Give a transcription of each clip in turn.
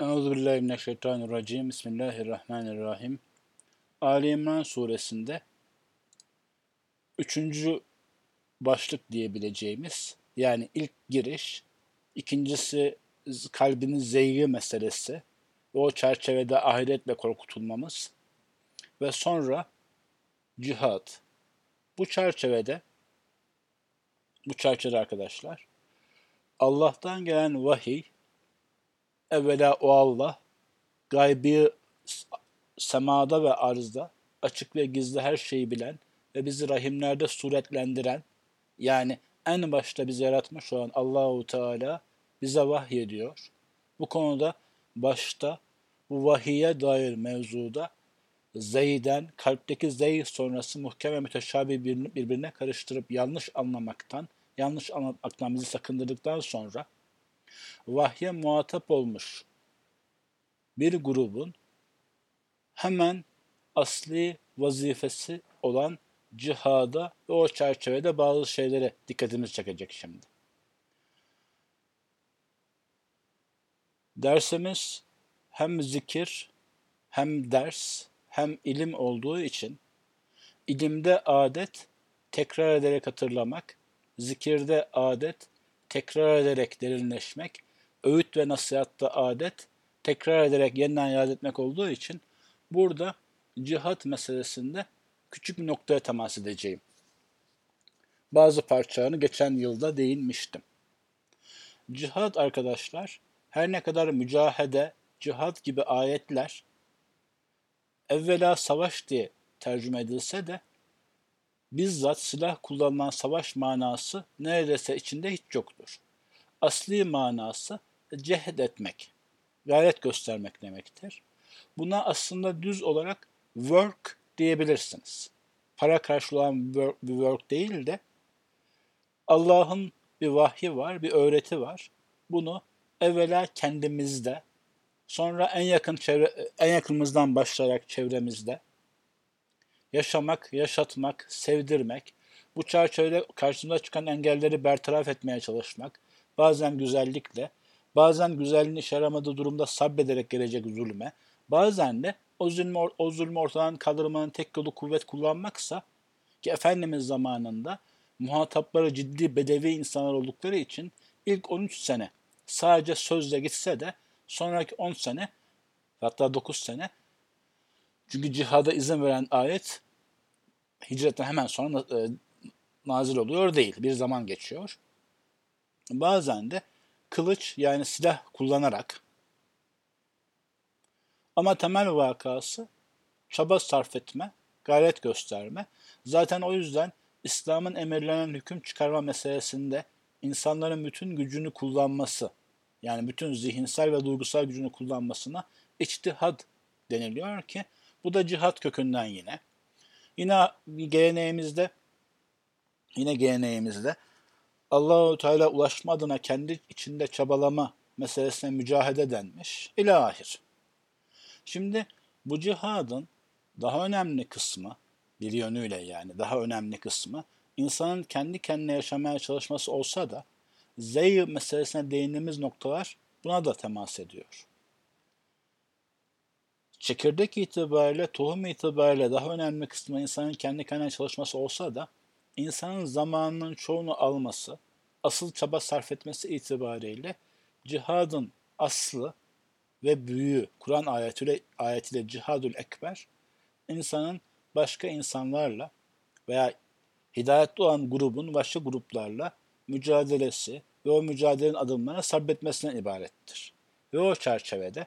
Euzubillahimineşşeytanirracim. Bismillahirrahmanirrahim. Ali İmran suresinde üçüncü başlık diyebileceğimiz yani ilk giriş, ikincisi kalbinin zeygi meselesi ve o çerçevede ahiretle korkutulmamız ve sonra cihad. Bu çerçevede bu çerçevede arkadaşlar Allah'tan gelen vahiy Evvela o Allah, gaybi semada ve arzda, açık ve gizli her şeyi bilen ve bizi rahimlerde suretlendiren, yani en başta bizi yaratmış olan Allahu Teala bize vahyediyor. Bu konuda başta bu vahiye dair mevzuda zeyden, kalpteki zey sonrası muhkem ve müteşabih birbirine karıştırıp yanlış anlamaktan, yanlış anlatmaktan bizi sakındırdıktan sonra vahye muhatap olmuş bir grubun hemen asli vazifesi olan cihada ve o çerçevede bazı şeylere dikkatimiz çekecek şimdi. Dersimiz hem zikir, hem ders, hem ilim olduğu için ilimde adet tekrar ederek hatırlamak, zikirde adet tekrar ederek derinleşmek, öğüt ve nasihatta adet, tekrar ederek yeniden yad etmek olduğu için burada cihat meselesinde küçük bir noktaya temas edeceğim. Bazı parçalarını geçen yılda değinmiştim. Cihat arkadaşlar, her ne kadar mücahede, cihat gibi ayetler evvela savaş diye tercüme edilse de bizzat silah kullanılan savaş manası neredeyse içinde hiç yoktur. Asli manası cehd etmek, gayret göstermek demektir. Buna aslında düz olarak work diyebilirsiniz. Para karşılayan bir work değil de Allah'ın bir vahyi var, bir öğreti var. Bunu evvela kendimizde, sonra en yakın çevre, en yakınımızdan başlayarak çevremizde, yaşamak, yaşatmak, sevdirmek, bu çerçevede karşımıza çıkan engelleri bertaraf etmeye çalışmak, bazen güzellikle, bazen güzelliğin işe yaramadığı durumda sabrederek gelecek zulme, bazen de o zulmü, o zulmü ortadan kaldırmanın tek yolu kuvvet kullanmaksa, ki Efendimiz zamanında muhatapları ciddi bedevi insanlar oldukları için ilk 13 sene sadece sözle gitse de sonraki 10 sene hatta 9 sene çünkü cihada izin veren ayet hicretten hemen sonra e, nazil oluyor değil. Bir zaman geçiyor. Bazen de kılıç yani silah kullanarak ama temel vakası çaba sarf etme, gayret gösterme. Zaten o yüzden İslam'ın emirlenen hüküm çıkarma meselesinde insanların bütün gücünü kullanması, yani bütün zihinsel ve duygusal gücünü kullanmasına içtihad deniliyor ki bu da cihat kökünden yine. Yine geleneğimizde yine geleneğimizde Allahu Teala ulaşma adına kendi içinde çabalama meselesine mücahede denmiş. İlahir. Şimdi bu cihadın daha önemli kısmı, bir yönüyle yani daha önemli kısmı insanın kendi kendine yaşamaya çalışması olsa da zey meselesine değindiğimiz noktalar buna da temas ediyor çekirdek itibariyle, tohum itibariyle daha önemli kısmı insanın kendi kendine çalışması olsa da insanın zamanının çoğunu alması, asıl çaba sarf etmesi itibariyle cihadın aslı ve büyüğü Kur'an ayetiyle, ayetiyle cihadül ekber insanın başka insanlarla veya hidayetli olan grubun başka gruplarla mücadelesi ve o mücadelenin adımlarına sabretmesinden ibarettir. Ve o çerçevede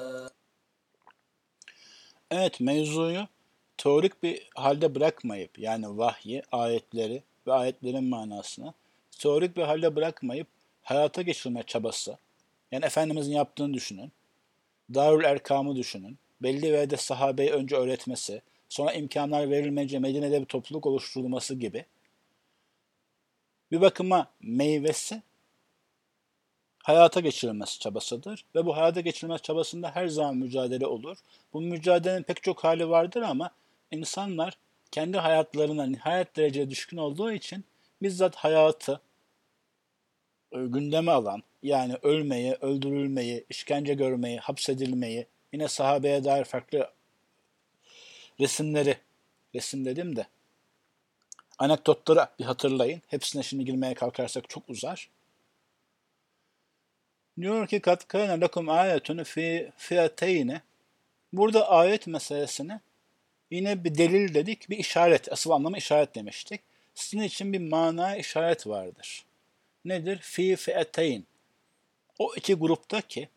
Evet mevzuyu teorik bir halde bırakmayıp yani vahyi, ayetleri ve ayetlerin manasını teorik bir halde bırakmayıp hayata geçirme çabası. Yani Efendimizin yaptığını düşünün. Darül Erkam'ı düşünün. Belli ve sahabeyi önce öğretmesi, sonra imkanlar verilmeyince Medine'de bir topluluk oluşturulması gibi bir bakıma meyvesi hayata geçirilmesi çabasıdır. Ve bu hayata geçirilme çabasında her zaman mücadele olur. Bu mücadelenin pek çok hali vardır ama insanlar kendi hayatlarına nihayet derecede düşkün olduğu için bizzat hayatı gündeme alan, yani ölmeyi, öldürülmeyi, işkence görmeyi, hapsedilmeyi, yine sahabeye dair farklı resimleri, resim dedim de, anekdotları bir hatırlayın. Hepsine şimdi girmeye kalkarsak çok uzar. Diyor ki kat kana lekum ayetun fi fiyateyne. Burada ayet meselesini yine bir delil dedik, bir işaret. Asıl anlamı işaret demiştik. Sizin için bir mana işaret vardır. Nedir? Fi fi'ateyn. O iki gruptaki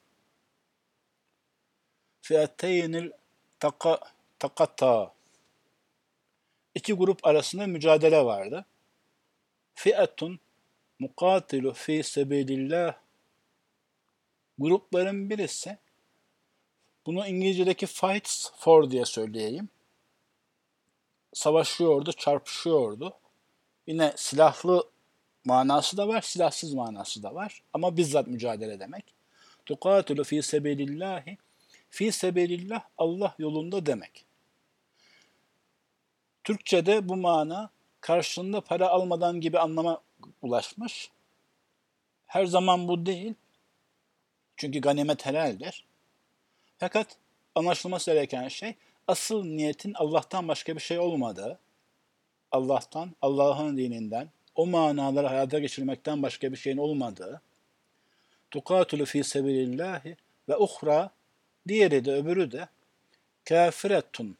fi'ateynil taka, takata iki grup arasında mücadele vardı. Fi'atun mukatilu fi sebilillah grupların birisi bunu İngilizce'deki fights for diye söyleyeyim. Savaşıyordu, çarpışıyordu. Yine silahlı manası da var, silahsız manası da var. Ama bizzat mücadele demek. Tukatulu fi sebilillahi fi sebilillah Allah yolunda demek. Türkçe'de bu mana karşılığında para almadan gibi anlama ulaşmış. Her zaman bu değil. Çünkü ganimet helaldir. Fakat anlaşılması gereken şey asıl niyetin Allah'tan başka bir şey olmadığı, Allah'tan, Allah'ın dininden, o manaları hayata geçirmekten başka bir şeyin olmadığı, tukatulu fi sebilillahi ve uhra, diğeri de öbürü de kafiretun.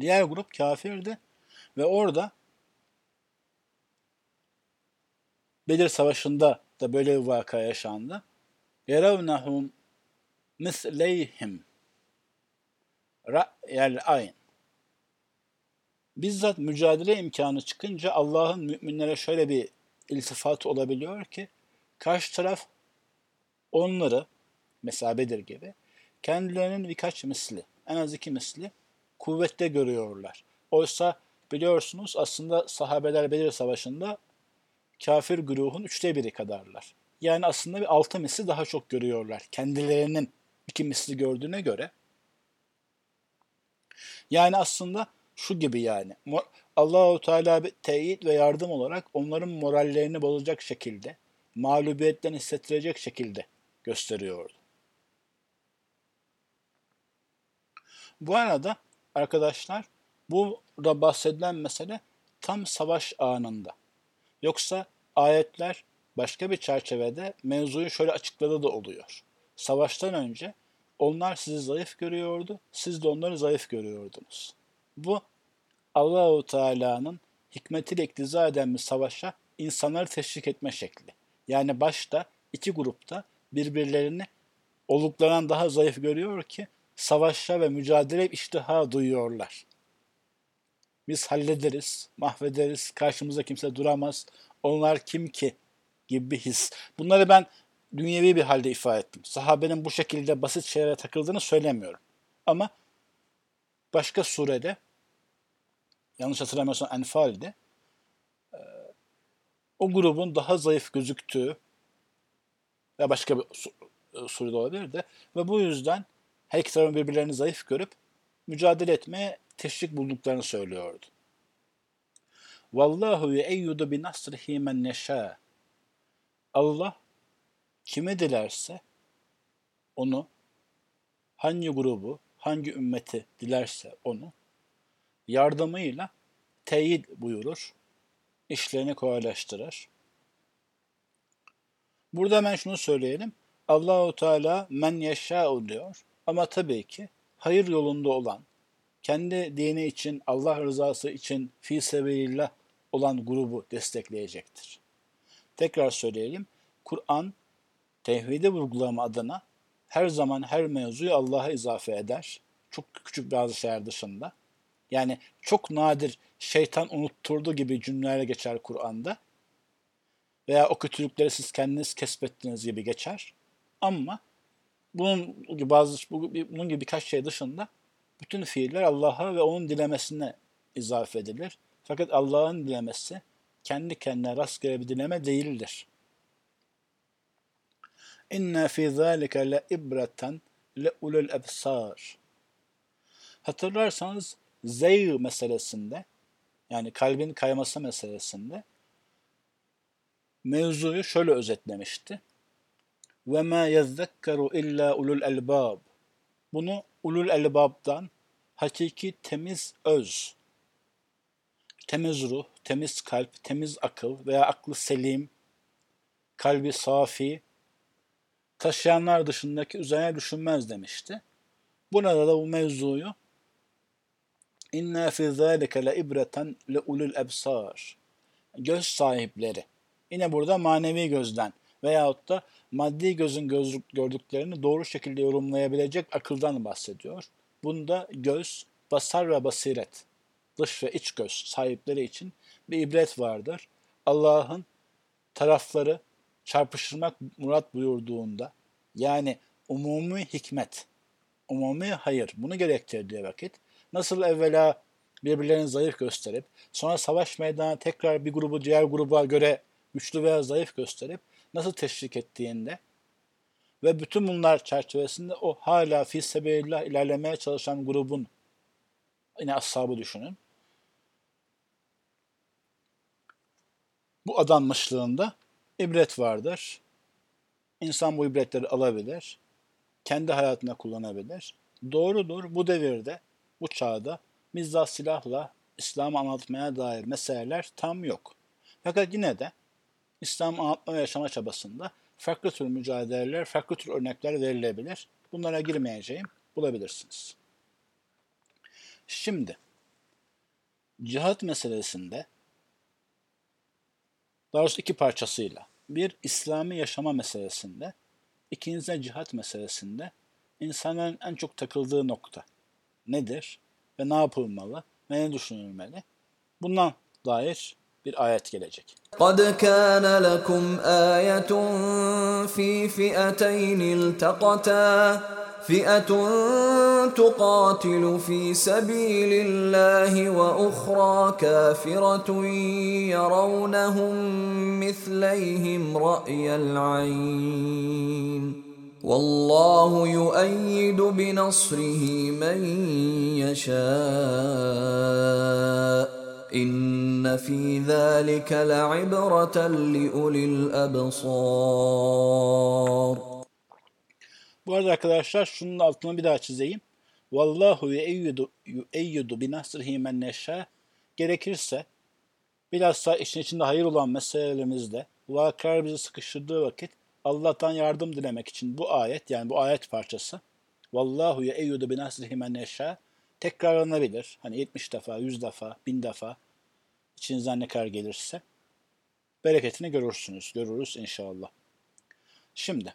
Diğer grup kafirdi ve orada Bedir Savaşı'nda da böyle bir vaka yaşandı. Yeravnahum misleyhim ra'yel ayn. Bizzat mücadele imkanı çıkınca Allah'ın müminlere şöyle bir iltifat olabiliyor ki karşı taraf onları mesela Bedir gibi kendilerinin birkaç misli, en az iki misli kuvvette görüyorlar. Oysa biliyorsunuz aslında sahabeler Bedir Savaşı'nda kafir güruhun üçte biri kadarlar. Yani aslında bir altı misli daha çok görüyorlar. Kendilerinin iki misli gördüğüne göre. Yani aslında şu gibi yani. Allahu Teala bir teyit ve yardım olarak onların morallerini bozacak şekilde, mağlubiyetten hissettirecek şekilde gösteriyordu. Bu arada arkadaşlar burada bahsedilen mesele tam savaş anında. Yoksa ayetler başka bir çerçevede mevzuyu şöyle açıkladı da oluyor. Savaştan önce onlar sizi zayıf görüyordu, siz de onları zayıf görüyordunuz. Bu Allahu Teala'nın hikmetiyle iktiza eden bir savaşa insanları teşvik etme şekli. Yani başta iki grupta birbirlerini olduklarından daha zayıf görüyor ki savaşa ve mücadele iştiha duyuyorlar. Biz hallederiz, mahvederiz, karşımıza kimse duramaz. Onlar kim ki gibi bir his. Bunları ben dünyevi bir halde ifade ettim. Sahabenin bu şekilde basit şeylere takıldığını söylemiyorum. Ama başka surede yanlış hatırlamıyorsam Enfal'de o grubun daha zayıf gözüktüğü ve başka bir surede olabilir de ve bu yüzden her iki tarafın birbirlerini zayıf görüp mücadele etmeye teşvik bulduklarını söylüyordu. Vallahu ye'eyyudu bi nasrihi men neşâ. Allah kime dilerse onu hangi grubu, hangi ümmeti dilerse onu yardımıyla teyit buyurur, işlerini kolaylaştırır. Burada hemen şunu söyleyelim. Allahu Teala men yeşâ'u diyor. Ama tabii ki hayır yolunda olan, kendi dini için, Allah rızası için fi sebilillah olan grubu destekleyecektir. Tekrar söyleyelim. Kur'an tevhidi vurgulama adına her zaman her mevzuyu Allah'a izafe eder. Çok küçük bazı şeyler dışında. Yani çok nadir şeytan unutturdu gibi cümlelerle geçer Kur'an'da. Veya o kötülükleri siz kendiniz kesbettiniz gibi geçer. Ama bunun gibi bazı bunun gibi birkaç şey dışında bütün fiiller Allah'a ve onun dilemesine izafe edilir. Fakat Allah'ın dilemesi kendi kendine rastgele bir dileme değildir. İnna fi zalika le ibreten le ulul ebsar. Hatırlarsanız zeyr meselesinde yani kalbin kayması meselesinde mevzuyu şöyle özetlemişti. Ve ma yezzekkeru illa ulul elbab. Bunu ulul elbabdan hakiki temiz öz, temiz ruh, temiz kalp, temiz akıl veya aklı selim, kalbi safi, taşıyanlar dışındaki üzerine düşünmez demişti. Burada da bu mevzuyu İnna fi zâlike le ibreten le ulul ebsar. Göz sahipleri. Yine burada manevi gözden veyahut da maddi gözün göz, gördüklerini doğru şekilde yorumlayabilecek akıldan bahsediyor. Bunda göz, basar ve basiret, dış ve iç göz sahipleri için bir ibret vardır. Allah'ın tarafları çarpıştırmak murat buyurduğunda yani umumi hikmet, umumi hayır bunu gerektirdiği vakit nasıl evvela birbirlerini zayıf gösterip sonra savaş meydanına tekrar bir grubu diğer gruba göre güçlü veya zayıf gösterip nasıl teşvik ettiğinde ve bütün bunlar çerçevesinde o hala fi sebebillah ilerlemeye çalışan grubun yine ashabı düşünün. Bu adanmışlığında ibret vardır. İnsan bu ibretleri alabilir. Kendi hayatına kullanabilir. Doğrudur bu devirde, bu çağda mizah silahla İslam'ı anlatmaya dair meseleler tam yok. Fakat yine de İslam anlatma ve yaşama çabasında farklı tür mücadeleler, farklı tür örnekler verilebilir. Bunlara girmeyeceğim, bulabilirsiniz. Şimdi, cihat meselesinde daha doğrusu iki parçasıyla. Bir, İslami yaşama meselesinde. İkincisi de cihat meselesinde. insanların en çok takıldığı nokta nedir? Ve ne yapılmalı? Ve ne düşünülmeli? Bundan dair bir ayet gelecek. قد كان لكم آية في فئتين التقتا فئة تقاتل في سبيل الله وأخرى كافرة يرونهم مثليهم رأي العين والله يؤيد بنصره من يشاء İnne fî zâlike le'ibreten liulil. Bu arada arkadaşlar şunun altını bir daha çizeyim. Vallahu yu'eyyidu yu'eyyidu bi nasrihi men neşâ. Gerekirse bilhassa işin içinde hayır olan meselelerimizde vakıar bizi sıkıştırdığı vakit Allah'tan yardım dilemek için bu ayet yani bu ayet parçası Vallahu yu'eyyidu bi nasrihi men neşâ tekrarlanabilir. Hani 70 defa, 100 defa, 1000 defa içinizden ne kadar gelirse bereketini görürsünüz. Görürüz inşallah. Şimdi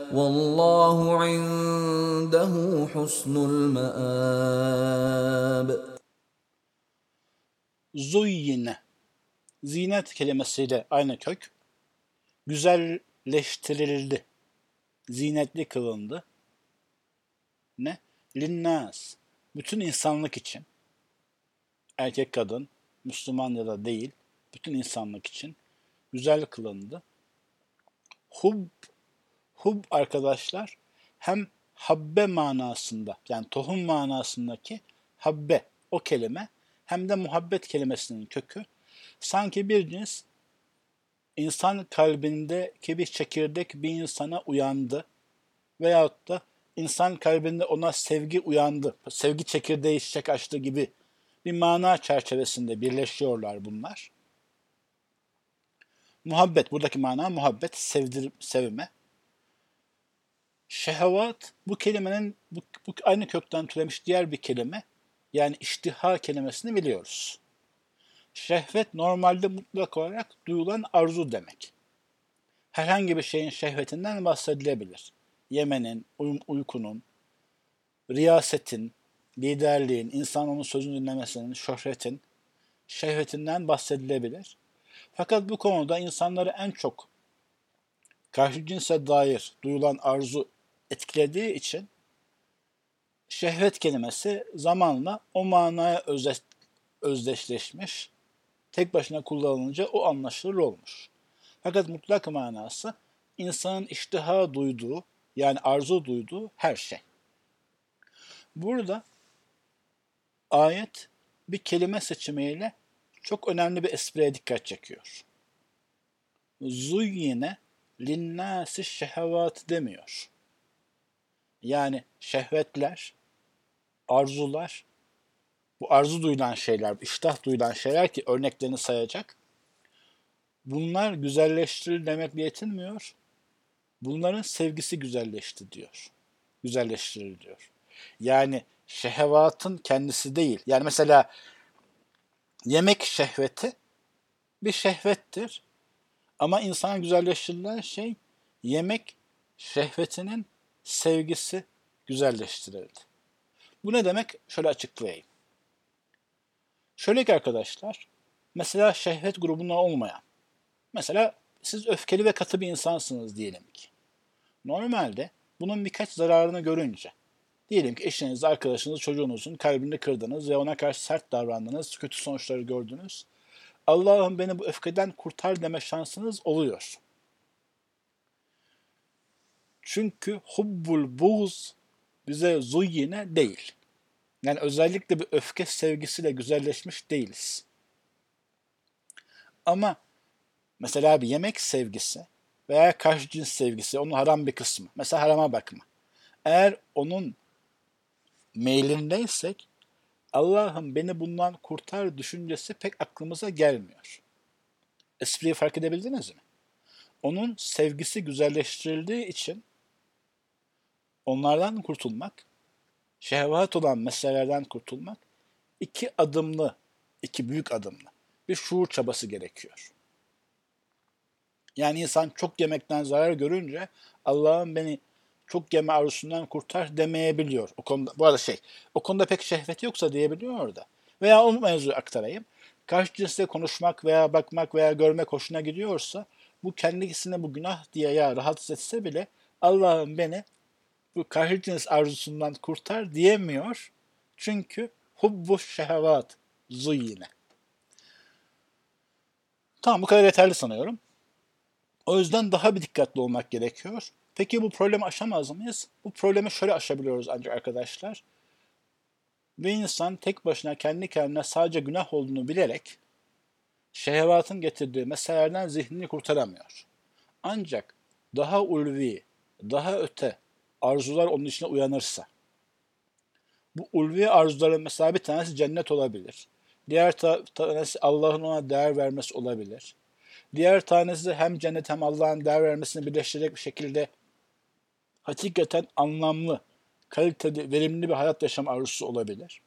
Vallahu indehu husnul maab. Zuyyine. Zinet kelimesiyle aynı kök. Güzelleştirildi. Zinetli kılındı. Ne? Linnas. Bütün insanlık için. Erkek kadın, Müslüman ya da değil. Bütün insanlık için. Güzel kılındı. Hub Hub arkadaşlar hem habbe manasında yani tohum manasındaki habbe o kelime hem de muhabbet kelimesinin kökü sanki bir cins insan kalbindeki bir çekirdek bir insana uyandı veyahut da insan kalbinde ona sevgi uyandı, sevgi çekirdeği çiçek açtı gibi bir mana çerçevesinde birleşiyorlar bunlar. Muhabbet, buradaki mana muhabbet, sevdir, sevme. Şehvat bu kelimenin bu, bu aynı kökten türemiş diğer bir kelime. yani iştiha kelimesini biliyoruz. Şehvet normalde mutlak olarak duyulan arzu demek. Herhangi bir şeyin şehvetinden bahsedilebilir. Yemenin, uy- uykunun, riyasetin, liderliğin, insan onun sözünü dinlemesinin, şöhretin, şehvetinden bahsedilebilir. Fakat bu konuda insanları en çok karşı cinse dair duyulan arzu etkilediği için şehvet kelimesi zamanla o manaya özdeş, özdeşleşmiş, tek başına kullanılınca o anlaşılır olmuş. Fakat mutlak manası insanın iştiha duyduğu yani arzu duyduğu her şey. Burada ayet bir kelime seçimiyle çok önemli bir espriye dikkat çekiyor. Zuyyine linnâsi şehevat demiyor. Yani şehvetler, arzular, bu arzu duyulan şeyler, iştah duyulan şeyler ki örneklerini sayacak. Bunlar güzelleştirir demekle yetinmiyor. Bunların sevgisi güzelleşti diyor. Güzelleştirir diyor. Yani şehvatın kendisi değil. Yani mesela yemek şehveti bir şehvettir. Ama insana güzelleştirilen şey yemek şehvetinin sevgisi güzelleştirildi. Bu ne demek? Şöyle açıklayayım. Şöyle ki arkadaşlar, mesela şehvet grubunda olmayan, mesela siz öfkeli ve katı bir insansınız diyelim ki. Normalde bunun birkaç zararını görünce, diyelim ki eşiniz, arkadaşınız, çocuğunuzun kalbini kırdınız ve ona karşı sert davrandınız, kötü sonuçları gördünüz. Allah'ım beni bu öfkeden kurtar deme şansınız oluyor. Çünkü hubbul buğz bize zuyyine değil. Yani özellikle bir öfke sevgisiyle güzelleşmiş değiliz. Ama mesela bir yemek sevgisi veya karşı cins sevgisi, onun haram bir kısmı. Mesela harama bakma. Eğer onun meylindeysek Allah'ım beni bundan kurtar düşüncesi pek aklımıza gelmiyor. Espriyi fark edebildiniz mi? Onun sevgisi güzelleştirildiği için onlardan kurtulmak, şehvat olan meselelerden kurtulmak iki adımlı, iki büyük adımlı bir şuur çabası gerekiyor. Yani insan çok yemekten zarar görünce Allah'ım beni çok yeme arzusundan kurtar demeyebiliyor. O konuda, bu arada şey, o konuda pek şehvet yoksa diyebiliyor orada. Veya o mevzuyu aktarayım. Karşı cinsle konuşmak veya bakmak veya görmek hoşuna gidiyorsa bu kendisine bu günah diye ya rahatsız etse bile Allah'ım beni bu cins arzusundan kurtar diyemiyor. Çünkü hubbu şehevat zuyine. Tamam bu kadar yeterli sanıyorum. O yüzden daha bir dikkatli olmak gerekiyor. Peki bu problemi aşamaz mıyız? Bu problemi şöyle aşabiliyoruz ancak arkadaşlar. Bir insan tek başına kendi kendine sadece günah olduğunu bilerek şehvatın getirdiği meselelerden zihnini kurtaramıyor. Ancak daha ulvi, daha öte arzular onun içine uyanırsa, bu ulvi arzuların mesela bir tanesi cennet olabilir. Diğer tanesi Allah'ın ona değer vermesi olabilir. Diğer tanesi hem cennet hem Allah'ın değer vermesini birleştirecek bir şekilde hakikaten anlamlı, kaliteli, verimli bir hayat yaşam arzusu olabilir.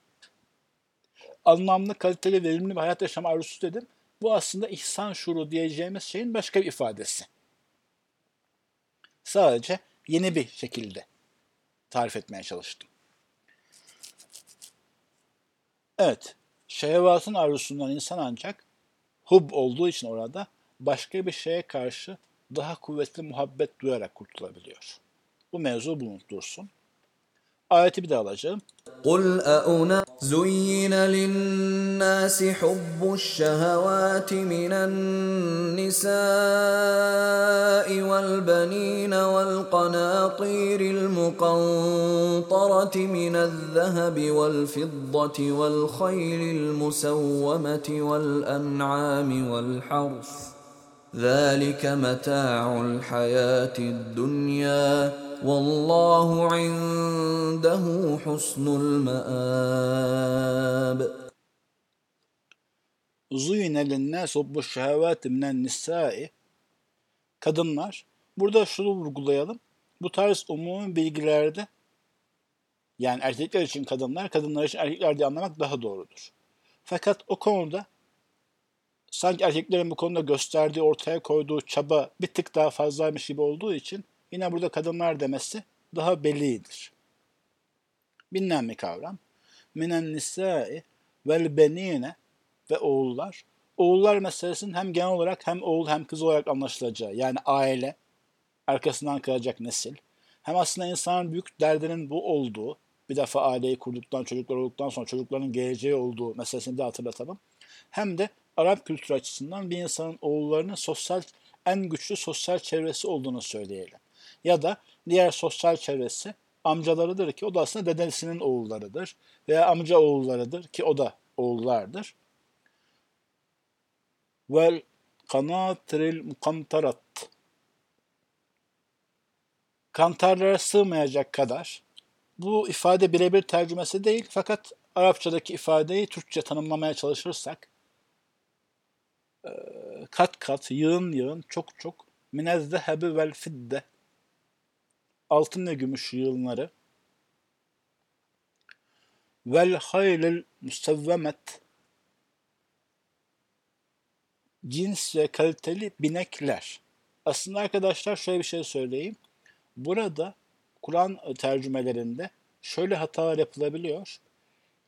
Anlamlı, kaliteli, verimli bir hayat yaşam arzusu dedim. Bu aslında ihsan şuuru diyeceğimiz şeyin başka bir ifadesi. Sadece yeni bir şekilde tarif etmeye çalıştım. Evet, şehvatın arzusundan insan ancak hub olduğu için orada başka bir şeye karşı daha kuvvetli muhabbet duyarak kurtulabiliyor. Bu mevzu bunu dursun. Ayeti bir daha alacağım. قل أأنا زين للناس حب الشهوات من النساء والبنين والقناطير المقنطرة من الذهب والفضة والخيل المسومة والأنعام والحرث ذلك متاع الحياة الدنيا Vallahu indehu husnul me'ab. Zuyne linnâs hubbu şehevâti minen nisâi. Kadınlar, burada şunu vurgulayalım. Bu tarz umumi bilgilerde yani erkekler için kadınlar, kadınlar için erkekler diye anlamak daha doğrudur. Fakat o konuda sanki erkeklerin bu konuda gösterdiği, ortaya koyduğu çaba bir tık daha fazlaymış gibi olduğu için yine burada kadınlar demesi daha bellidir. Bilinen bir kavram. Minen nisai vel benine ve oğullar. Oğullar meselesinin hem genel olarak hem oğul hem kız olarak anlaşılacağı yani aile, arkasından kalacak nesil. Hem aslında insanın büyük derdinin bu olduğu, bir defa aileyi kurduktan, çocuklar olduktan sonra çocukların geleceği olduğu meselesini de hatırlatalım. Hem de Arap kültürü açısından bir insanın oğullarının sosyal en güçlü sosyal çevresi olduğunu söyleyelim. Ya da diğer sosyal çevresi amcalarıdır ki o da aslında dedesinin oğullarıdır. Veya amca oğullarıdır ki o da oğullardır. Vel kanatril mukantarat kantarlara sığmayacak kadar bu ifade birebir tercümesi değil fakat Arapçadaki ifadeyi Türkçe tanımlamaya çalışırsak kat kat, yığın yığın, çok çok minezzehebi vel fidde altın ve gümüş yığınları vel haylil musevvemet cins ve kaliteli binekler. Aslında arkadaşlar şöyle bir şey söyleyeyim. Burada Kur'an tercümelerinde şöyle hatalar yapılabiliyor.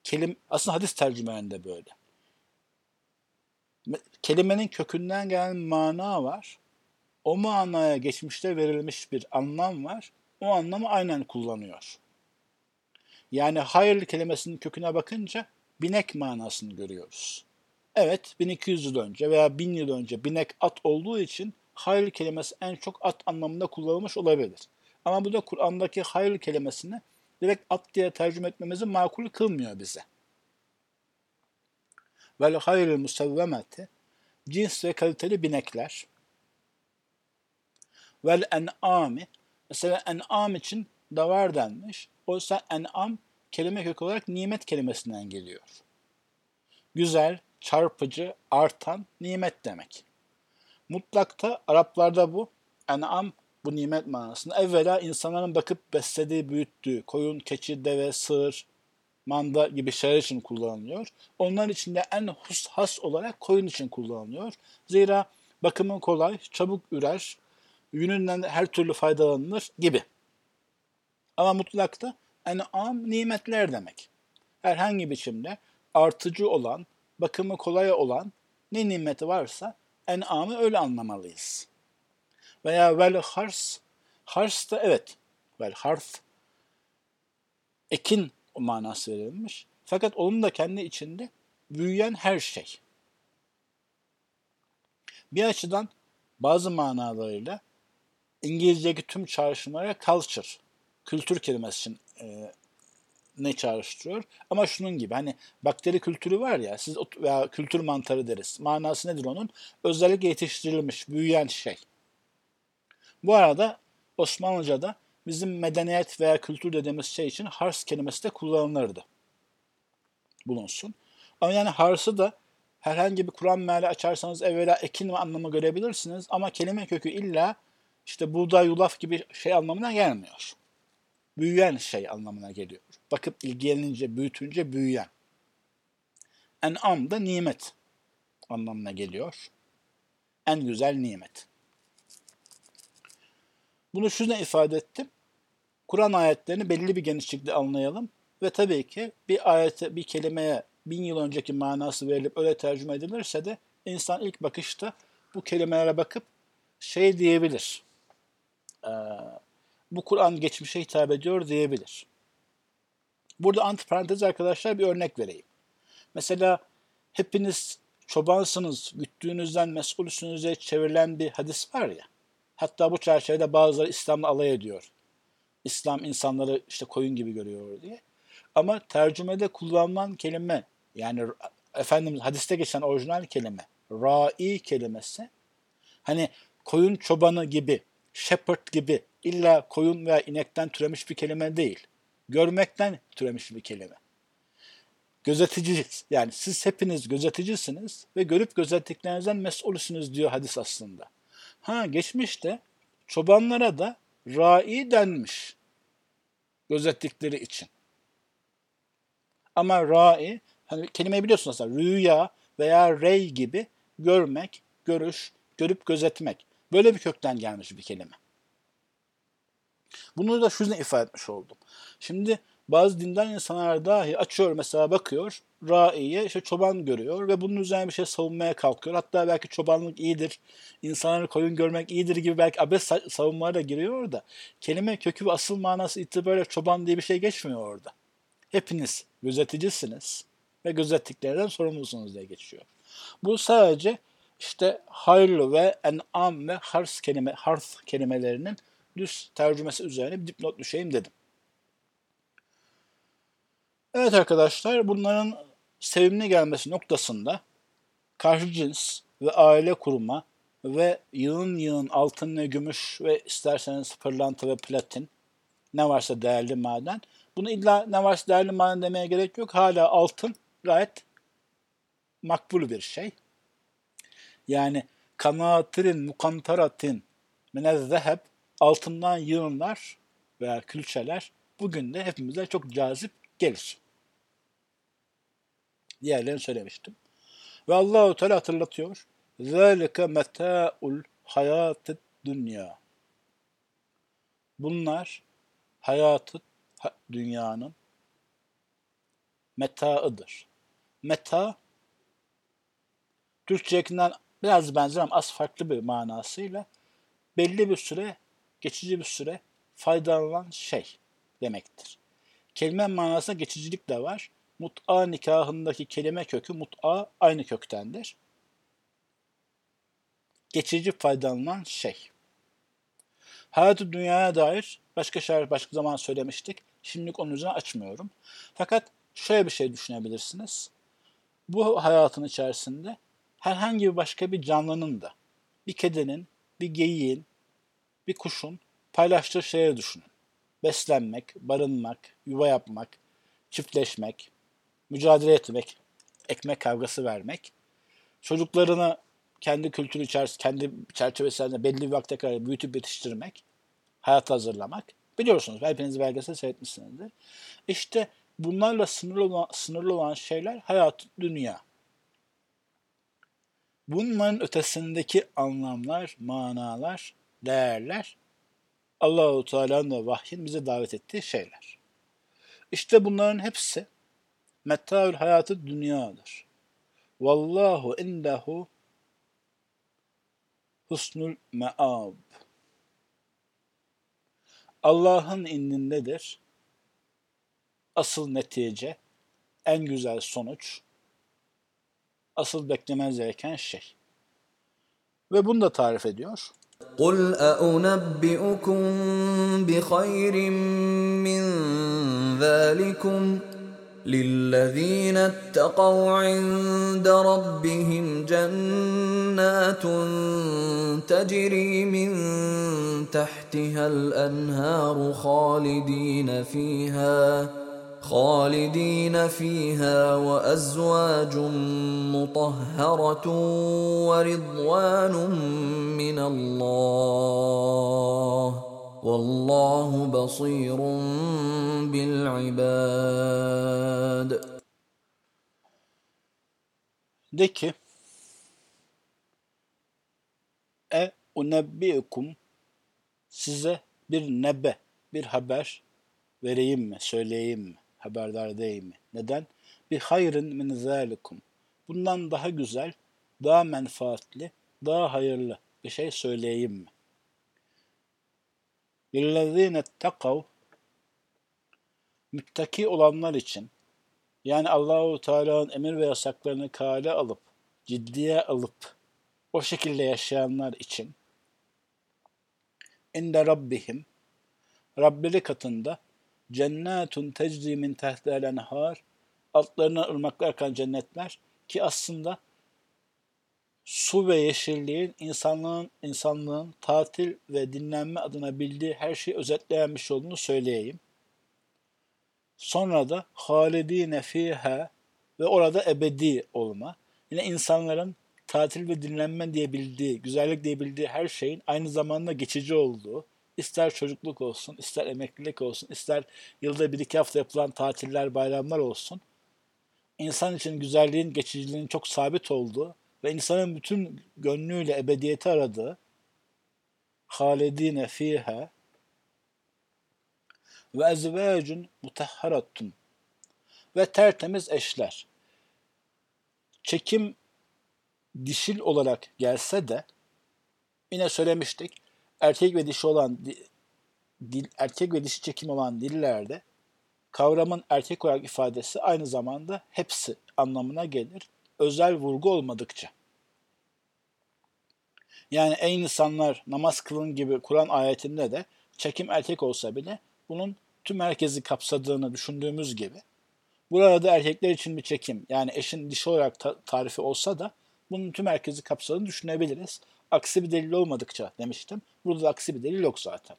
Kelim, aslında hadis tercümelerinde böyle. Kelimenin kökünden gelen mana var. O manaya geçmişte verilmiş bir anlam var. O anlamı aynen kullanıyor. Yani hayır kelimesinin köküne bakınca binek manasını görüyoruz. Evet 1200 yıl önce veya 1000 yıl önce binek at olduğu için hayır kelimesi en çok at anlamında kullanılmış olabilir. Ama bu da Kur'an'daki hayır kelimesini direkt at diye tercüme etmemizi makul kılmıyor bize. Vel hayrı musevvemeti cins ve kaliteli binekler. Vel en'ami mesela en'am için davar denmiş. Oysa en'am kelime kök olarak nimet kelimesinden geliyor. Güzel, çarpıcı, artan nimet demek. Mutlakta Araplarda bu en'am bu nimet manasında evvela insanların bakıp beslediği, büyüttüğü koyun, keçi, deve, sığır, manda gibi şeyler için kullanılıyor. Onlar içinde en hus, has olarak koyun için kullanılıyor. Zira bakımı kolay, çabuk ürer, yününden her türlü faydalanılır gibi. Ama mutlakta en'am nimetler demek. Herhangi biçimde artıcı olan, bakımı kolay olan ne nimeti varsa en'amı öyle anlamalıyız. Veya vel hars, hars da evet, vel hars, ekin o manası verilmiş. Fakat onun da kendi içinde büyüyen her şey. Bir açıdan bazı manalarıyla İngilizce'deki tüm çağrışımlara culture, kültür kelimesi için e, ne çağrıştırıyor? Ama şunun gibi hani bakteri kültürü var ya siz veya kültür mantarı deriz. Manası nedir onun? Özellikle yetiştirilmiş, büyüyen şey. Bu arada Osmanlıca'da bizim medeniyet veya kültür dediğimiz şey için hars kelimesi de kullanılırdı. Bulunsun. Ama yani harsı da herhangi bir Kur'an meali açarsanız evvela ekin ve anlamı görebilirsiniz ama kelime kökü illa işte buğday, yulaf gibi şey anlamına gelmiyor. Büyüyen şey anlamına geliyor. Bakıp ilgilenince, büyütünce büyüyen. En'am da nimet anlamına geliyor. En güzel nimet. Bunu şuna ifade ettim. Kur'an ayetlerini belli bir genişlikte anlayalım ve tabii ki bir ayete, bir kelimeye bin yıl önceki manası verilip öyle tercüme edilirse de insan ilk bakışta bu kelimelere bakıp şey diyebilir. Ee, bu Kur'an geçmişe hitap ediyor diyebilir. Burada antiparantez arkadaşlar bir örnek vereyim. Mesela hepiniz çobansınız, güttüğünüzden mesulsünüze çevrilen bir hadis var ya. Hatta bu çerçevede bazıları İslam'la alay ediyor. İslam insanları işte koyun gibi görüyor diye. Ama tercümede kullanılan kelime yani efendim hadiste geçen orijinal kelime ra'i kelimesi hani koyun çobanı gibi shepherd gibi illa koyun veya inekten türemiş bir kelime değil. Görmekten türemiş bir kelime. Gözetici yani siz hepiniz gözeticisiniz ve görüp gözettiklerinizden mesulsünüz diyor hadis aslında. Ha geçmişte çobanlara da rai denmiş gözettikleri için. Ama ra'i, hani kelimeyi biliyorsunuz aslında rüya veya rey gibi görmek, görüş, görüp gözetmek. Böyle bir kökten gelmiş bir kelime. Bunu da şu yüzden ifade etmiş oldum. Şimdi bazı dindar insanlar dahi açıyor mesela bakıyor, raiye işte çoban görüyor ve bunun üzerine bir şey savunmaya kalkıyor. Hatta belki çobanlık iyidir, insanları koyun görmek iyidir gibi belki abes savunmalara da giriyor da kelime kökü ve asıl manası itibariyle çoban diye bir şey geçmiyor orada. Hepiniz gözeticisiniz ve gözettiklerden sorumlusunuz diye geçiyor. Bu sadece işte hayırlı ve en'am ve hars kelime, harf kelimelerinin düz tercümesi üzerine bir dipnot düşeyim dedim. Evet arkadaşlar bunların sevimli gelmesi noktasında karşı cins ve aile kurma ve yığın yığın altın ve gümüş ve isterseniz pırlanta ve platin ne varsa değerli maden. Bunu illa ne varsa değerli maden demeye gerek yok. Hala altın gayet makbul bir şey. Yani kanatirin mukantaratin minezzeheb altından yığınlar veya külçeler bugün de hepimize çok cazip gelir. Diğerlerini söylemiştim. Ve Allahu Teala hatırlatıyor. Zalike meta'ul hayatı dünya. Bunlar hayatı dünyanın metaıdır. Meta Türkçekinden biraz benzer ama az farklı bir manasıyla belli bir süre, geçici bir süre faydalanan şey demektir. Kelime manasında geçicilik de var. Mut'a nikahındaki kelime kökü mut'a aynı köktendir. Geçici faydalanan şey. Hayatı dünyaya dair başka şeyler başka zaman söylemiştik. Şimdilik onun üzerine açmıyorum. Fakat şöyle bir şey düşünebilirsiniz. Bu hayatın içerisinde herhangi bir başka bir canlının da, bir kedinin, bir geyiğin, bir kuşun paylaştığı şeyleri düşünün. Beslenmek, barınmak, yuva yapmak, çiftleşmek, mücadele etmek, ekmek kavgası vermek, çocuklarını kendi kültürü içerisinde, kendi çerçevesinde belli bir vakte kadar büyütüp yetiştirmek, hayat hazırlamak. Biliyorsunuz, hepiniz belgesel seyretmişsinizdir. İşte bunlarla sınırlı olan, sınırlı olan şeyler hayat, dünya. Bunların ötesindeki anlamlar, manalar, değerler Allahu Teala'nın ve vahyin bize davet ettiği şeyler. İşte bunların hepsi metaül hayatı dünyadır. Vallahu indehu husnul me'ab. Allah'ın indindedir. Asıl netice, en güzel sonuç, asıl beklemez gereken şey. Ve bunu da tarif ediyor. قُلْ أَأُنَبِّئُكُمْ بِخَيْرٍ مِّن ذَٰلِكُمْ لِلَّذِينَ اتَّقَوْا عِندَ رَبِّهِمْ جَنَّاتٌ تَجْرِي مِن تَحْتِهَا الْأَنْهَارُ خَالِدِينَ فِيهَا خالدين فيها وأزواج مطهرة ورضوان من الله والله بصير بالعباد De ki E unebbiukum size bir nebe, bir haber vereyim mi, söyleyeyim mi? haberdar değil mi? Neden? Bir hayrın min zalikum. Bundan daha güzel, daha menfaatli, daha hayırlı bir şey söyleyeyim mi? Lillezine takav müttaki olanlar için yani Allahu Teala'nın emir ve yasaklarını kale alıp ciddiye alıp o şekilde yaşayanlar için inde rabbihim Rableri katında Cennetun tecri min tehtel enhar altlarına ırmaklar akan cennetler ki aslında su ve yeşilliğin insanlığın insanlığın tatil ve dinlenme adına bildiği her şeyi özetleyen bir şey olduğunu söyleyeyim. Sonra da halidine fiha ve orada ebedi olma. Yine insanların tatil ve dinlenme diye bildiği, güzellik diye bildiği her şeyin aynı zamanda geçici olduğu, İster çocukluk olsun, ister emeklilik olsun, ister yılda bir iki hafta yapılan tatiller, bayramlar olsun. insan için güzelliğin, geçiciliğin çok sabit olduğu ve insanın bütün gönlüyle ebediyeti aradığı halidine fiha ve ezvacun mutahharatun ve tertemiz eşler. Çekim dişil olarak gelse de yine söylemiştik erkek ve dişi olan dil, erkek ve dişi çekim olan dillerde kavramın erkek olarak ifadesi aynı zamanda hepsi anlamına gelir. Özel vurgu olmadıkça. Yani ey insanlar namaz kılın gibi Kur'an ayetinde de çekim erkek olsa bile bunun tüm herkesi kapsadığını düşündüğümüz gibi burada erkekler için bir çekim yani eşin dişi olarak ta- tarifi olsa da bunun tüm herkesi kapsadığını düşünebiliriz. Aksi bir delil olmadıkça demiştim. Burada da aksi bir delil yok zaten.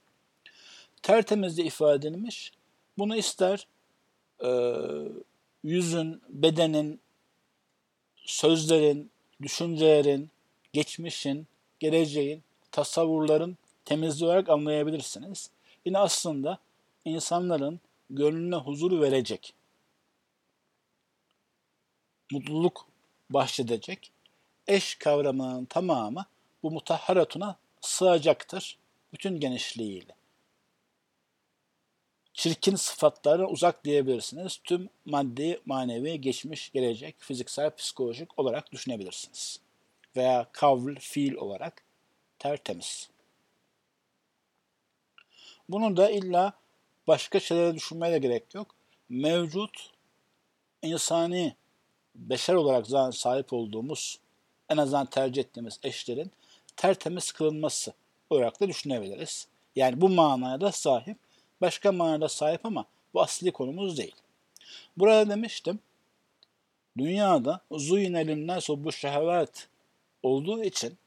Tertemizde ifade edilmiş. Bunu ister e, yüzün, bedenin, sözlerin, düşüncelerin, geçmişin, geleceğin, tasavvurların temizliği olarak anlayabilirsiniz. Yine aslında insanların gönlüne huzur verecek, mutluluk bahşedecek eş kavramının tamamı bu mutahharatuna sığacaktır bütün genişliğiyle. Çirkin sıfatlara uzak diyebilirsiniz. Tüm maddi, manevi, geçmiş, gelecek, fiziksel, psikolojik olarak düşünebilirsiniz. Veya kavl, fiil olarak tertemiz. Bunu da illa başka şeylere düşünmeye de gerek yok. Mevcut insani beşer olarak zaten sahip olduğumuz en azından tercih ettiğimiz eşlerin tertemiz kılınması olarak da düşünebiliriz. Yani bu manaya da sahip, başka manada sahip ama bu asli konumuz değil. Burada demiştim, dünyada zuyinelin nasu bu şehvet olduğu için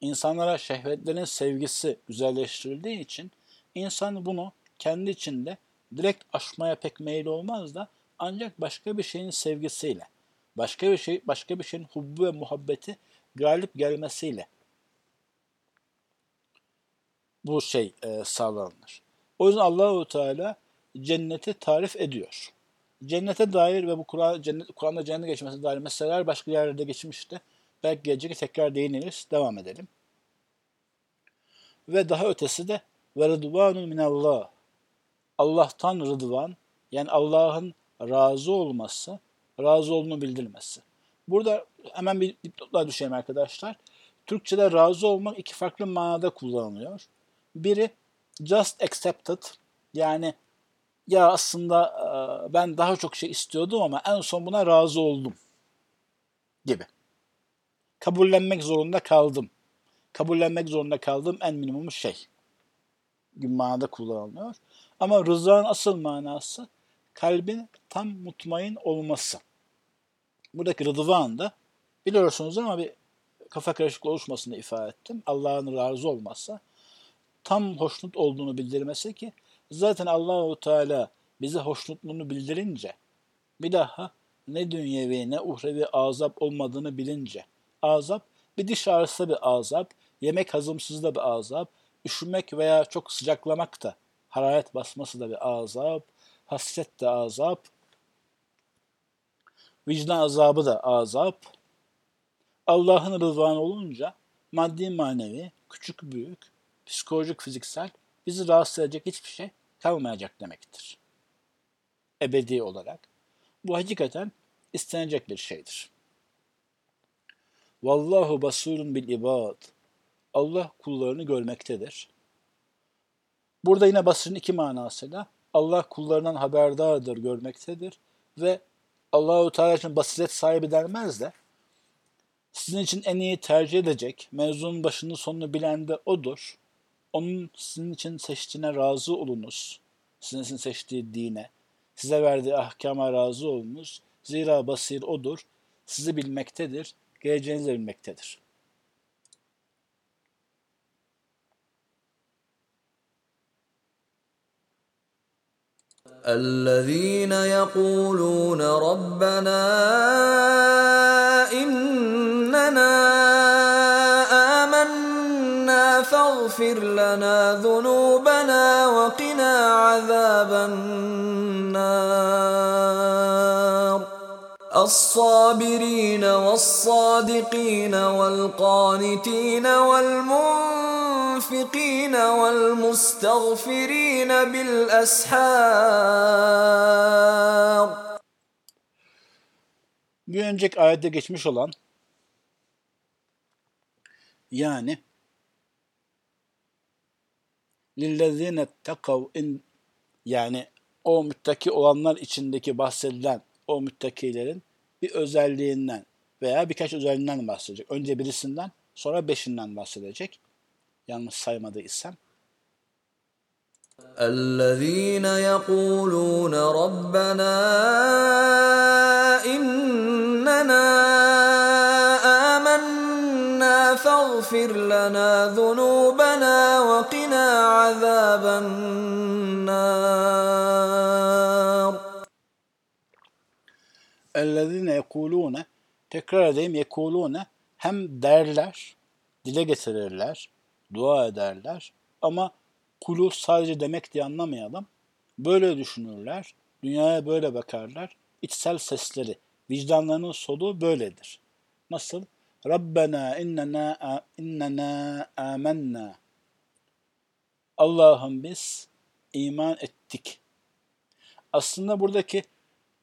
insanlara şehvetlerin sevgisi güzelleştirildiği için insan bunu kendi içinde direkt aşmaya pek meyil olmaz da ancak başka bir şeyin sevgisiyle, başka bir şey, başka bir şeyin hubbu ve muhabbeti galip gelmesiyle bu şey e, sağlanır. O yüzden Allahu Teala cenneti tarif ediyor. Cennete dair ve bu Kur'an cennet Kur'an'da cennete geçmesi dair meseleler başka yerlerde geçmişti. Belki gelecek tekrar değiniriz. Devam edelim. Ve daha ötesi de ve rıdvanun minallah. Allah'tan rıdvan yani Allah'ın razı olması, razı olduğunu bildirmesi. Burada hemen bir dipnotlar düşeyim arkadaşlar. Türkçe'de razı olmak iki farklı manada kullanılıyor. Biri just accepted yani ya aslında e, ben daha çok şey istiyordum ama en son buna razı oldum gibi. Kabullenmek zorunda kaldım. Kabullenmek zorunda kaldığım en minimum şey. Manada kullanılıyor. Ama rızanın asıl manası kalbin tam mutmain olması. Buradaki rıdvan da biliyorsunuz ama bir kafa karışıklığı oluşmasını ifade ettim. Allah'ın razı olması tam hoşnut olduğunu bildirmesi ki zaten Allahu Teala bize hoşnutluğunu bildirince bir daha ne dünyevi ne uhrevi azap olmadığını bilince azap bir diş ağrısı bir azap, yemek hazımsızlığı bir azap, üşümek veya çok sıcaklamak da hararet basması da bir azap, hasret de azap, vicdan azabı da azap. Allah'ın rızvanı olunca maddi manevi, küçük büyük, psikolojik fiziksel bizi rahatsız edecek hiçbir şey kalmayacak demektir. Ebedi olarak. Bu hakikaten istenecek bir şeydir. Vallahu basurun bil ibad. Allah kullarını görmektedir. Burada yine basırın iki manasıyla Allah kullarından haberdardır, görmektedir ve Allahu Teala için basiret sahibi denmez de sizin için en iyi tercih edecek, mevzunun başını sonunu bilen de odur Onun sizin için seçtiğine razı olunuz. Sizin için seçtiği dine, size verdiği ahkama razı olunuz. Zira basir odur, sizi bilmektedir, geleceğinizi de bilmektedir. الذين يقولون ربنا الصابرين والصادقين والقانتين والمنفقين والمستغفرين بالأسحار Bir önceki ayette geçmiş olan yani lillezine tekav in yani o müttaki olanlar içindeki bahsedilen o müttakilerin bir özelliğinden veya birkaç özelliğinden bahsedecek. Önce birisinden sonra beşinden bahsedecek. Yanlış saymadıysam. الذين يقولون ربنا إننا آمنا فاغفر لنا ذنوبنا وقنا عذاب النار Ellezine yekulune tekrar edeyim yekulune hem derler, dile getirirler, dua ederler ama kulu sadece demek diye anlamayalım. Böyle düşünürler, dünyaya böyle bakarlar. içsel sesleri, vicdanlarının soluğu böyledir. Nasıl? Rabbena innena innena amennâ. Allah'ım biz iman ettik. Aslında buradaki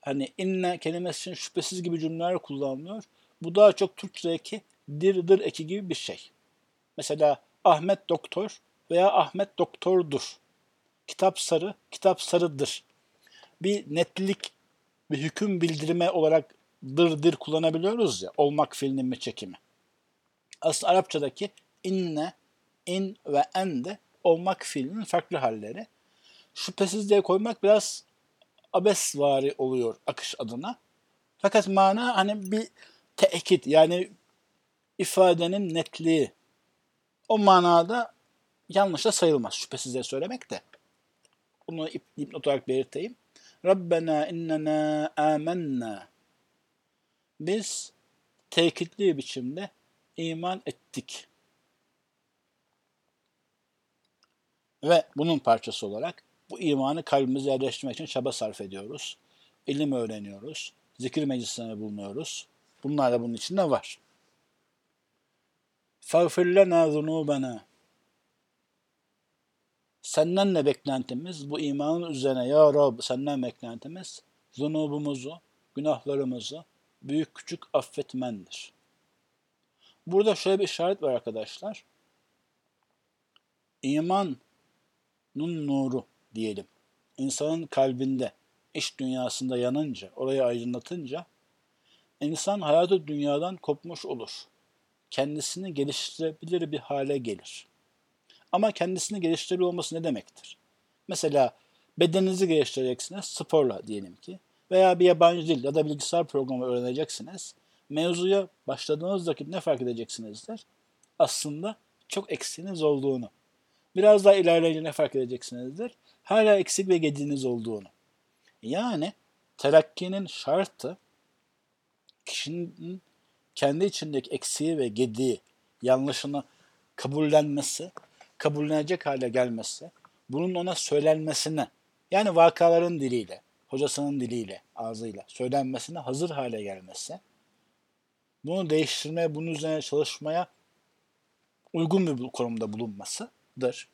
hani inne kelimesi için şüphesiz gibi cümleler kullanılıyor. Bu daha çok Türkçedeki dir dır eki gibi bir şey. Mesela Ahmet doktor veya Ahmet doktordur. Kitap sarı, kitap sarıdır. Bir netlik, bir hüküm bildirme olarak dır dır kullanabiliyoruz ya, olmak fiilinin mi çekimi. Aslında Arapçadaki inne, in ve en de olmak fiilinin farklı halleri. Şüphesiz diye koymak biraz abesvari oluyor akış adına. Fakat mana hani bir tekit yani ifadenin netliği. O manada yanlış da sayılmaz şüphesiz diye söylemek de. Bunu dipnot olarak belirteyim. Rabbena innena amennâ. Biz tekitli biçimde iman ettik. Ve bunun parçası olarak bu imanı kalbimize yerleştirmek için çaba sarf ediyoruz. İlim öğreniyoruz. Zikir meclislerine bulunuyoruz. Bunlar da bunun içinde var. فَغْفِرْ لَنَا ذُنُوبَنَا Senden ne beklentimiz? Bu imanın üzerine ya Rab senden beklentimiz zunubumuzu, günahlarımızı büyük küçük affetmendir. Burada şöyle bir işaret var arkadaşlar. İmanın nuru diyelim. İnsanın kalbinde, iş dünyasında yanınca, orayı aydınlatınca insan hayatı dünyadan kopmuş olur. Kendisini geliştirebilir bir hale gelir. Ama kendisini geliştirebilir olması ne demektir? Mesela bedeninizi geliştireceksiniz sporla diyelim ki veya bir yabancı dil ya da bilgisayar programı öğreneceksiniz. Mevzuya başladığınız vakit ne fark edeceksinizdir? Aslında çok eksiğiniz olduğunu. Biraz daha ilerleyince ne fark edeceksinizdir? Hala eksik ve gediğiniz olduğunu. Yani terakkinin şartı kişinin kendi içindeki eksiği ve gediği, yanlışını kabullenmesi, kabullenecek hale gelmesi, bunun ona söylenmesine, yani vakaların diliyle, hocasının diliyle, ağzıyla söylenmesine hazır hale gelmesi, bunu değiştirmeye, bunun üzerine çalışmaya uygun bir konumda bulunmasıdır.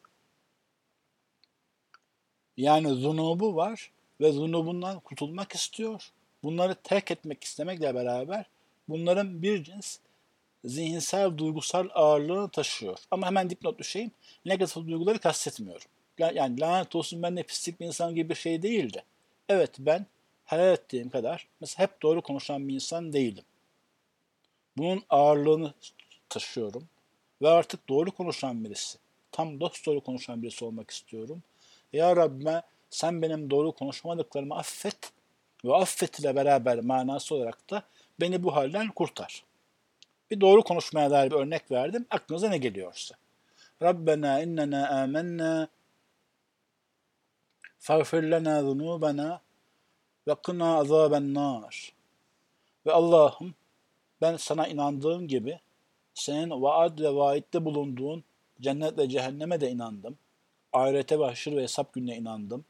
Yani zunubu var ve zunubundan kurtulmak istiyor. Bunları terk etmek istemekle beraber bunların bir cins zihinsel, duygusal ağırlığını taşıyor. Ama hemen dipnot düşeyim. Negatif duyguları kastetmiyorum. Yani lanet olsun ben de pislik bir insan gibi bir şey değildi. Evet ben hayal ettiğim kadar mesela hep doğru konuşan bir insan değilim. Bunun ağırlığını taşıyorum ve artık doğru konuşan birisi, tam dost doğru konuşan birisi olmak istiyorum. Ya Rabbime sen benim doğru konuşamadıklarımı affet ve affet ile beraber manası olarak da beni bu halden kurtar. Bir doğru konuşmaya dair bir örnek verdim. Aklınıza ne geliyorsa. Rabbena innena amennâ fagfir lena zunubena ve kına azaben nar. Ve Allah'ım ben sana inandığım gibi senin vaad ve vaitte bulunduğun cennet ve cehenneme de inandım. Ahirete ve haşır ve hesap gününe inandım.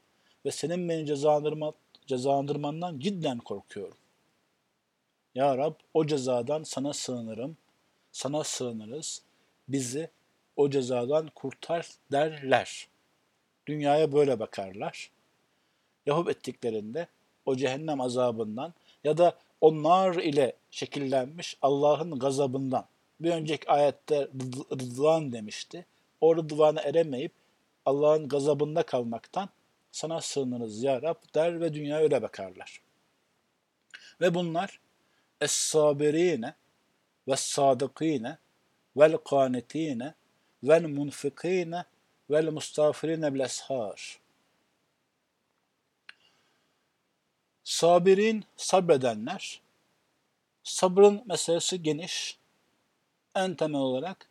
Ve senin beni cezalandırma, cezalandırmandan cidden korkuyorum. Ya Rab o cezadan sana sığınırım, sana sığınırız, bizi o cezadan kurtar derler. Dünyaya böyle bakarlar. Yahup ettiklerinde o cehennem azabından ya da onlar ile şekillenmiş Allah'ın gazabından. Bir önceki ayette rıdvan demişti. O rıdvana eremeyip Allah'ın gazabında kalmaktan sana sığınırız ya Rab der ve dünyaya öyle bakarlar. Ve bunlar es-sabirine ve sadıkine vel kanetine vel munfikine vel mustafirine bil eshar. Sabirin sabredenler, sabrın meselesi geniş. En temel olarak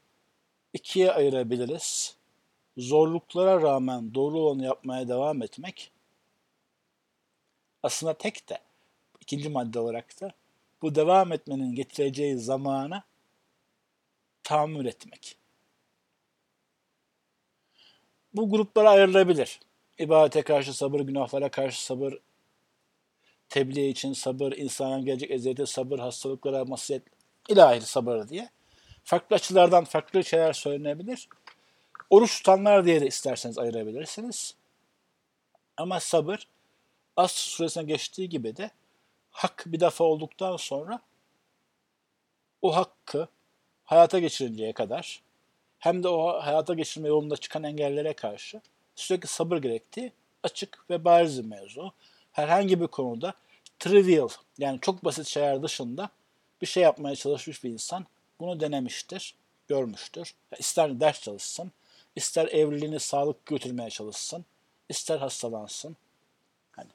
ikiye ayırabiliriz. Zorluklara rağmen doğru olanı yapmaya devam etmek. Aslında tek de ikinci madde olarak da bu devam etmenin getireceği zamana tahammül etmek. Bu gruplara ayrılabilir. İbadete karşı sabır, günahlara karşı sabır, tebliğ için sabır, insana gelecek eziyete sabır, hastalıklara masiyet, ilahi sabır diye. Farklı açılardan farklı şeyler söylenebilir. Oruç tutanlar diye de isterseniz ayırabilirsiniz. Ama sabır, Asr suresine geçtiği gibi de hak bir defa olduktan sonra o hakkı hayata geçirinceye kadar hem de o hayata geçirme yolunda çıkan engellere karşı sürekli sabır gerektiği açık ve bariz bir mevzu. Herhangi bir konuda trivial yani çok basit şeyler dışında bir şey yapmaya çalışmış bir insan bunu denemiştir, görmüştür. İster ders çalışsın, ister evliliğini sağlık götürmeye çalışsın, ister hastalansın. Hani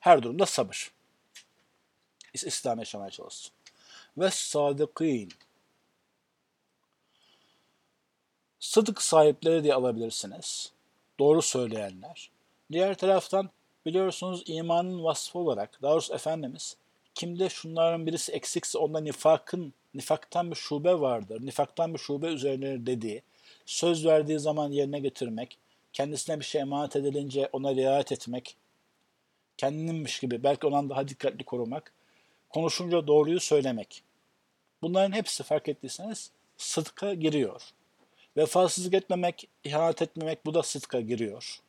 her durumda sabır. İslam yaşamaya çalışsın. Ve sadıkîn. Sıdık sahipleri diye alabilirsiniz. Doğru söyleyenler. Diğer taraftan biliyorsunuz imanın vasfı olarak, daha Efendimiz, kimde şunların birisi eksikse onda nifakın, nifaktan bir şube vardır, nifaktan bir şube üzerine dediği, söz verdiği zaman yerine getirmek, kendisine bir şey emanet edilince ona riayet etmek, kendininmiş gibi belki ondan daha dikkatli korumak, konuşunca doğruyu söylemek. Bunların hepsi fark ettiyseniz sıdka giriyor. Vefasızlık etmemek, ihanet etmemek bu da sıdka giriyor.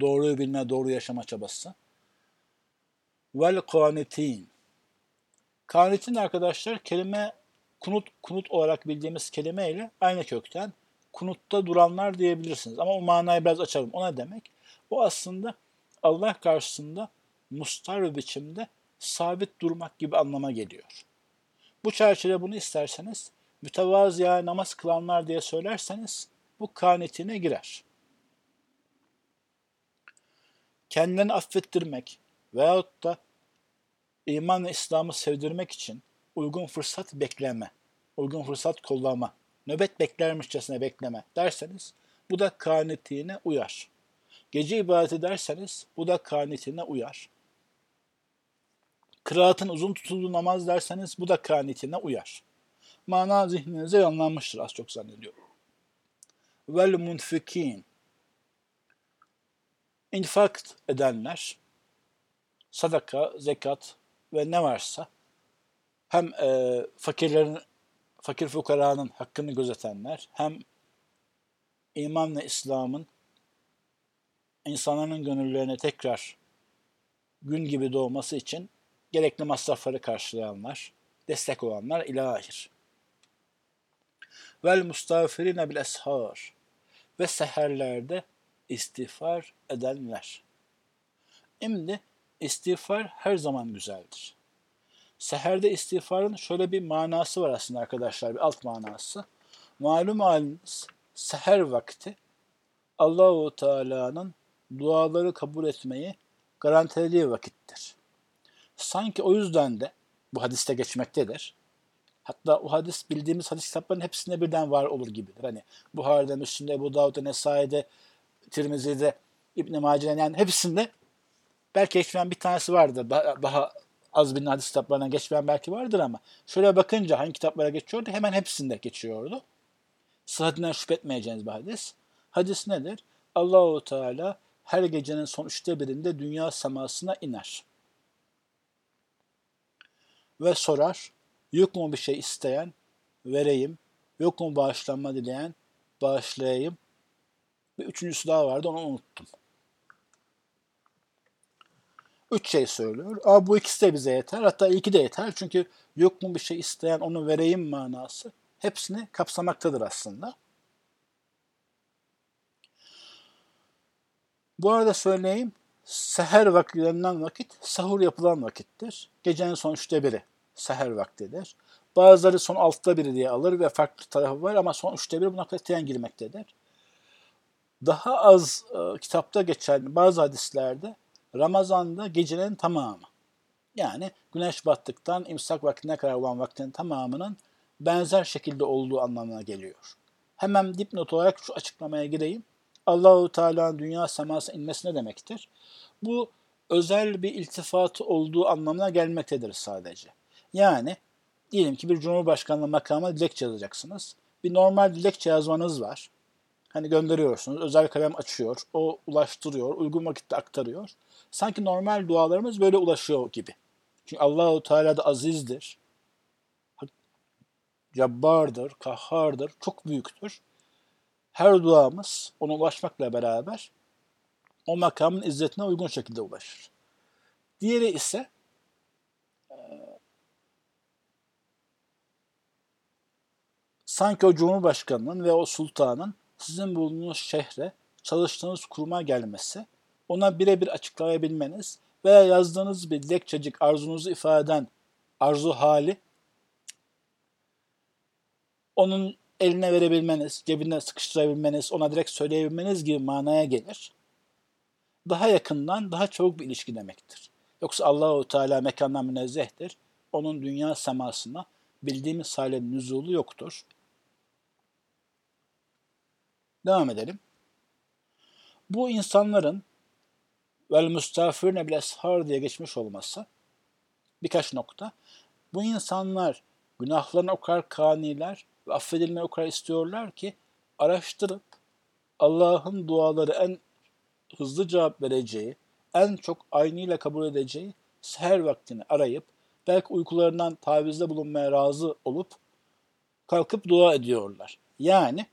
Doğruyu bilme, doğru yaşama çabası. Vel kanitin. Kanitin arkadaşlar kelime kunut, kunut olarak bildiğimiz kelime ile aynı kökten kunutta duranlar diyebilirsiniz. Ama o manayı biraz açalım. O ne demek? O aslında Allah karşısında mustar bir biçimde sabit durmak gibi anlama geliyor. Bu çerçevede bunu isterseniz mütevazıya namaz kılanlar diye söylerseniz bu kanetine girer. Kendini affettirmek veyahut da iman ve İslam'ı sevdirmek için uygun fırsat bekleme, uygun fırsat kollama, nöbet beklermişçesine bekleme derseniz bu da kanetine uyar. Gece ibadeti derseniz bu da kanetine uyar. Kıraatın uzun tutulduğu namaz derseniz bu da kanetine uyar. Mana zihninize yanlanmıştır az çok zannediyorum. Vel munfikin infak edenler sadaka, zekat ve ne varsa hem e, fakirlerin fakir fukaranın hakkını gözetenler hem iman İslam'ın insanların gönüllerine tekrar gün gibi doğması için gerekli masrafları karşılayanlar, destek olanlar ilahir. Vel mustafirine bil eshar ve seherlerde istiğfar edenler. Şimdi istiğfar her zaman güzeldir. Seherde istiğfarın şöyle bir manası var aslında arkadaşlar, bir alt manası. Malum haliniz seher vakti Allahu Teala'nın duaları kabul etmeyi garantilediği vakittir. Sanki o yüzden de bu hadiste geçmektedir. Hatta o hadis bildiğimiz hadis kitaplarının hepsinde birden var olur gibidir. Hani Buhari'de, Müslim'de, Ebu Davud'da, Nesai'de, Tirmizi'de, İbn-i Mace'de yani hepsinde belki geçmeyen bir tanesi vardır. Daha, daha az bilinen hadis kitaplarına geçmeyen belki vardır ama şöyle bakınca hangi kitaplara geçiyordu hemen hepsinde geçiyordu. Sıhhatinden şüphe etmeyeceğiniz bir hadis. Hadis nedir? Allahu Teala her gecenin son üçte birinde dünya semasına iner. ve sorar. Yok mu bir şey isteyen? Vereyim. Yok mu bağışlanma dileyen? Bağışlayayım. Bir üçüncüsü daha vardı onu unuttum. Üç şey söylüyor. Aa, bu ikisi de bize yeter. Hatta iki de yeter. Çünkü yok mu bir şey isteyen onu vereyim manası hepsini kapsamaktadır aslında. Bu arada söyleyeyim, seher vakti denilen vakit sahur yapılan vakittir. Gecenin son üçte biri seher vaktidir. Bazıları son altıda biri diye alır ve farklı tarafı var ama son üçte biri buna katiyen girmektedir. Daha az e, kitapta geçen bazı hadislerde Ramazan'da gecenin tamamı. Yani güneş battıktan imsak vaktine kadar olan vaktin tamamının benzer şekilde olduğu anlamına geliyor. Hemen dipnot olarak şu açıklamaya gireyim. Allahu Teala'nın dünya semasına inmesi ne demektir? Bu özel bir iltifat olduğu anlamına gelmektedir sadece. Yani diyelim ki bir cumhurbaşkanlığı makamına dilekçe yazacaksınız. Bir normal dilekçe yazmanız var. Hani gönderiyorsunuz, özel kalem açıyor, o ulaştırıyor, uygun vakitte aktarıyor. Sanki normal dualarımız böyle ulaşıyor gibi. Çünkü Allahu Teala da azizdir, cabbardır, kahhardır, çok büyüktür. Her duamız ona ulaşmakla beraber o makamın izzetine uygun şekilde ulaşır. Diğeri ise e, sanki o cumhurbaşkanının ve o sultanın sizin bulunduğunuz şehre, çalıştığınız kuruma gelmesi, ona birebir açıklayabilmeniz veya yazdığınız bir dilekçecik arzunuzu ifade eden arzu hali onun eline verebilmeniz, cebine sıkıştırabilmeniz, ona direkt söyleyebilmeniz gibi manaya gelir. Daha yakından, daha çabuk bir ilişki demektir. Yoksa Allahu Teala mekandan münezzehtir. Onun dünya semasına bildiğimiz hale nüzulu yoktur. Devam edelim. Bu insanların vel müstafirne bil eshar diye geçmiş olması birkaç nokta. Bu insanlar günahlarına o kadar kaniler ve affedilmeyi o kadar istiyorlar ki araştırıp Allah'ın duaları en hızlı cevap vereceği, en çok aynıyla kabul edeceği seher vaktini arayıp belki uykularından tavizde bulunmaya razı olup kalkıp dua ediyorlar. Yani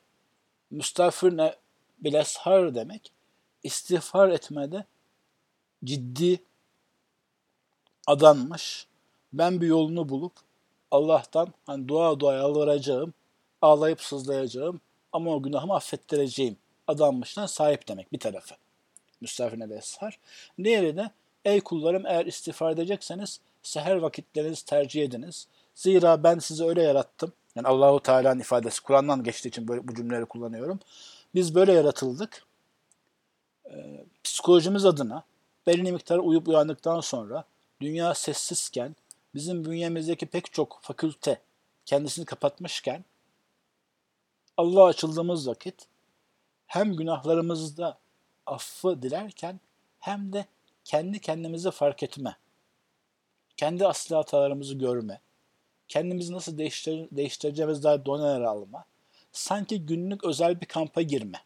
müstafirne bileshar demek istiğfar etmede ciddi adanmış, ben bir yolunu bulup Allah'tan hani dua dua yalvaracağım, ağlayıp sızlayacağım ama o günahımı affettireceğim adanmıştan sahip demek bir tarafı. Müstafirine de eshar. Diğeri de ey kullarım eğer istiğfar edecekseniz seher vakitlerinizi tercih ediniz. Zira ben sizi öyle yarattım. Yani Allahu Teala'nın ifadesi Kur'an'dan geçtiği için böyle bu cümleleri kullanıyorum. Biz böyle yaratıldık. Ee, psikolojimiz adına belli miktar uyup uyandıktan sonra dünya sessizken bizim bünyemizdeki pek çok fakülte kendisini kapatmışken Allah'a açıldığımız vakit hem günahlarımızda affı dilerken hem de kendi kendimizi fark etme, kendi asli hatalarımızı görme, kendimizi nasıl değiştir değiştireceğimiz dair doneler alma, sanki günlük özel bir kampa girme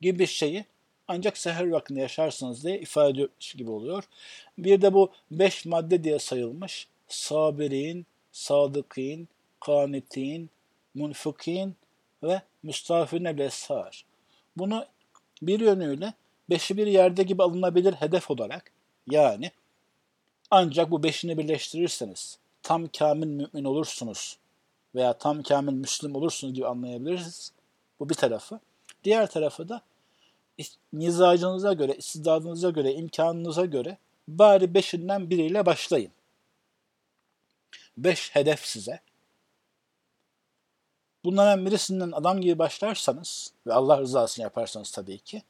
gibi şeyi ancak seher vaktinde yaşarsınız diye ifade ediyor gibi oluyor. Bir de bu beş madde diye sayılmış. Sabirin, sadıkin, kanitin, munfikin ve müstafirine leshar. Bunu bir yönüyle beşi bir yerde gibi alınabilir hedef olarak yani ancak bu beşini birleştirirseniz tam kamil mümin olursunuz veya tam kamil müslim olursunuz gibi anlayabiliriz. Bu bir tarafı. Diğer tarafı da mizacınıza göre, istidadınıza göre, imkanınıza göre bari beşinden biriyle başlayın. Beş hedef size. Bunlardan birisinden adam gibi başlarsanız ve Allah rızasını yaparsanız tabii ki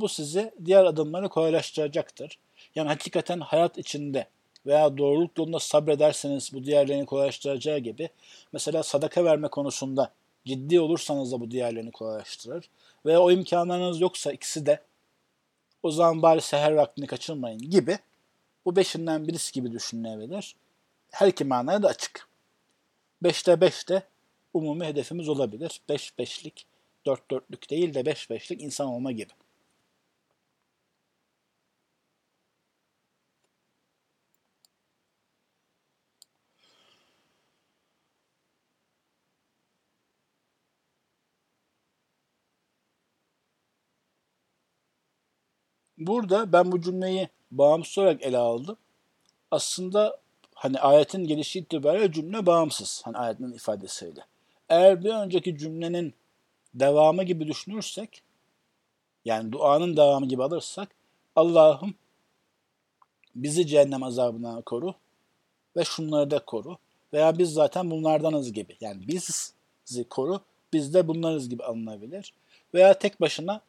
bu size diğer adımları kolaylaştıracaktır. Yani hakikaten hayat içinde veya doğruluk yolunda sabrederseniz bu diğerlerini kolaylaştıracağı gibi mesela sadaka verme konusunda ciddi olursanız da bu diğerlerini kolaylaştırır. Ve o imkanlarınız yoksa ikisi de o zaman bari seher vaktini kaçırmayın gibi bu beşinden birisi gibi düşünülebilir. Her iki manaya da açık. Beşte beşte umumi hedefimiz olabilir. Beş beşlik, dört dörtlük değil de beş beşlik insan olma gibi. Burada ben bu cümleyi bağımsız olarak ele aldım. Aslında hani ayetin gelişi itibariyle cümle bağımsız. Hani ayetin ifadesiyle. Eğer bir önceki cümlenin devamı gibi düşünürsek yani duanın devamı gibi alırsak Allah'ım bizi cehennem azabından koru ve şunları da koru. Veya biz zaten bunlardanız gibi. Yani bizi koru, biz de bunlarız gibi alınabilir. Veya tek başına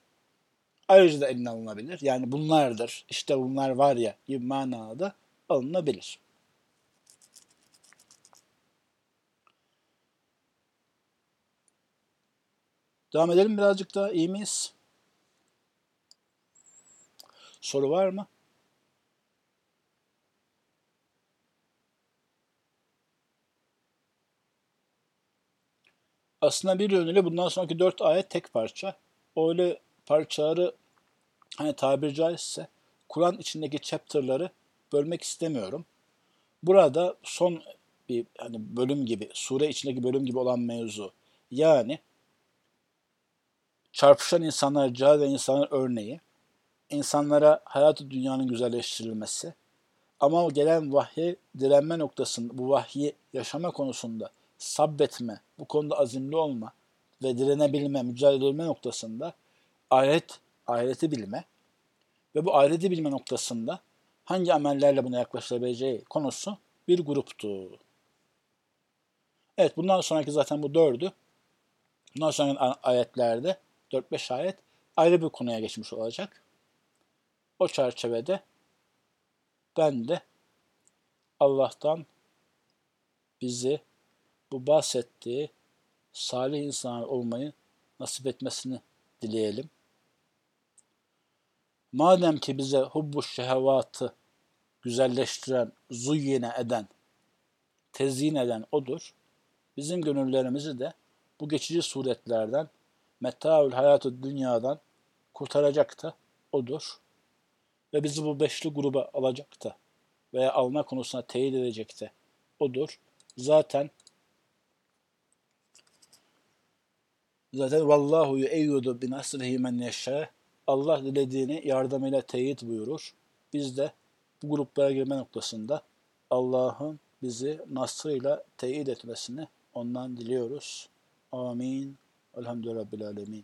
ayrıca da eline alınabilir. Yani bunlardır, işte bunlar var ya gibi manada alınabilir. Devam edelim birazcık daha. İyi miyiz? Soru var mı? Aslında bir yönüyle bundan sonraki dört ayet tek parça. Öyle parçaları hani tabiri caizse Kur'an içindeki chapter'ları bölmek istemiyorum. Burada son bir hani bölüm gibi, sure içindeki bölüm gibi olan mevzu. Yani çarpışan insanlar, cahil ve insanlar örneği, insanlara hayatı dünyanın güzelleştirilmesi, ama gelen vahye direnme noktasında, bu vahyi yaşama konusunda sabbetme, bu konuda azimli olma ve direnebilme, mücadele noktasında ahiret, ahireti bilme ve bu ahireti bilme noktasında hangi amellerle buna yaklaşılabileceği konusu bir gruptu. Evet bundan sonraki zaten bu dördü. Bundan sonraki ayetlerde 4-5 ayet ayrı bir konuya geçmiş olacak. O çerçevede ben de Allah'tan bizi bu bahsettiği salih insan olmayı nasip etmesini dileyelim. Madem ki bize hubbu şehevatı güzelleştiren, zuyyine eden, tezyin eden odur, bizim gönüllerimizi de bu geçici suretlerden, metaül hayatı dünyadan kurtaracak da odur. Ve bizi bu beşli gruba alacak da veya alma konusuna teyit edecek de odur. Zaten Zaten vallahu yu'eyyidu bi nasrihi men yeşâ. Allah dilediğini yardımıyla teyit buyurur. Biz de bu gruplara girme noktasında Allah'ın bizi nasrıyla teyit etmesini ondan diliyoruz. Amin. Elhamdülillah Rabbil Alemin.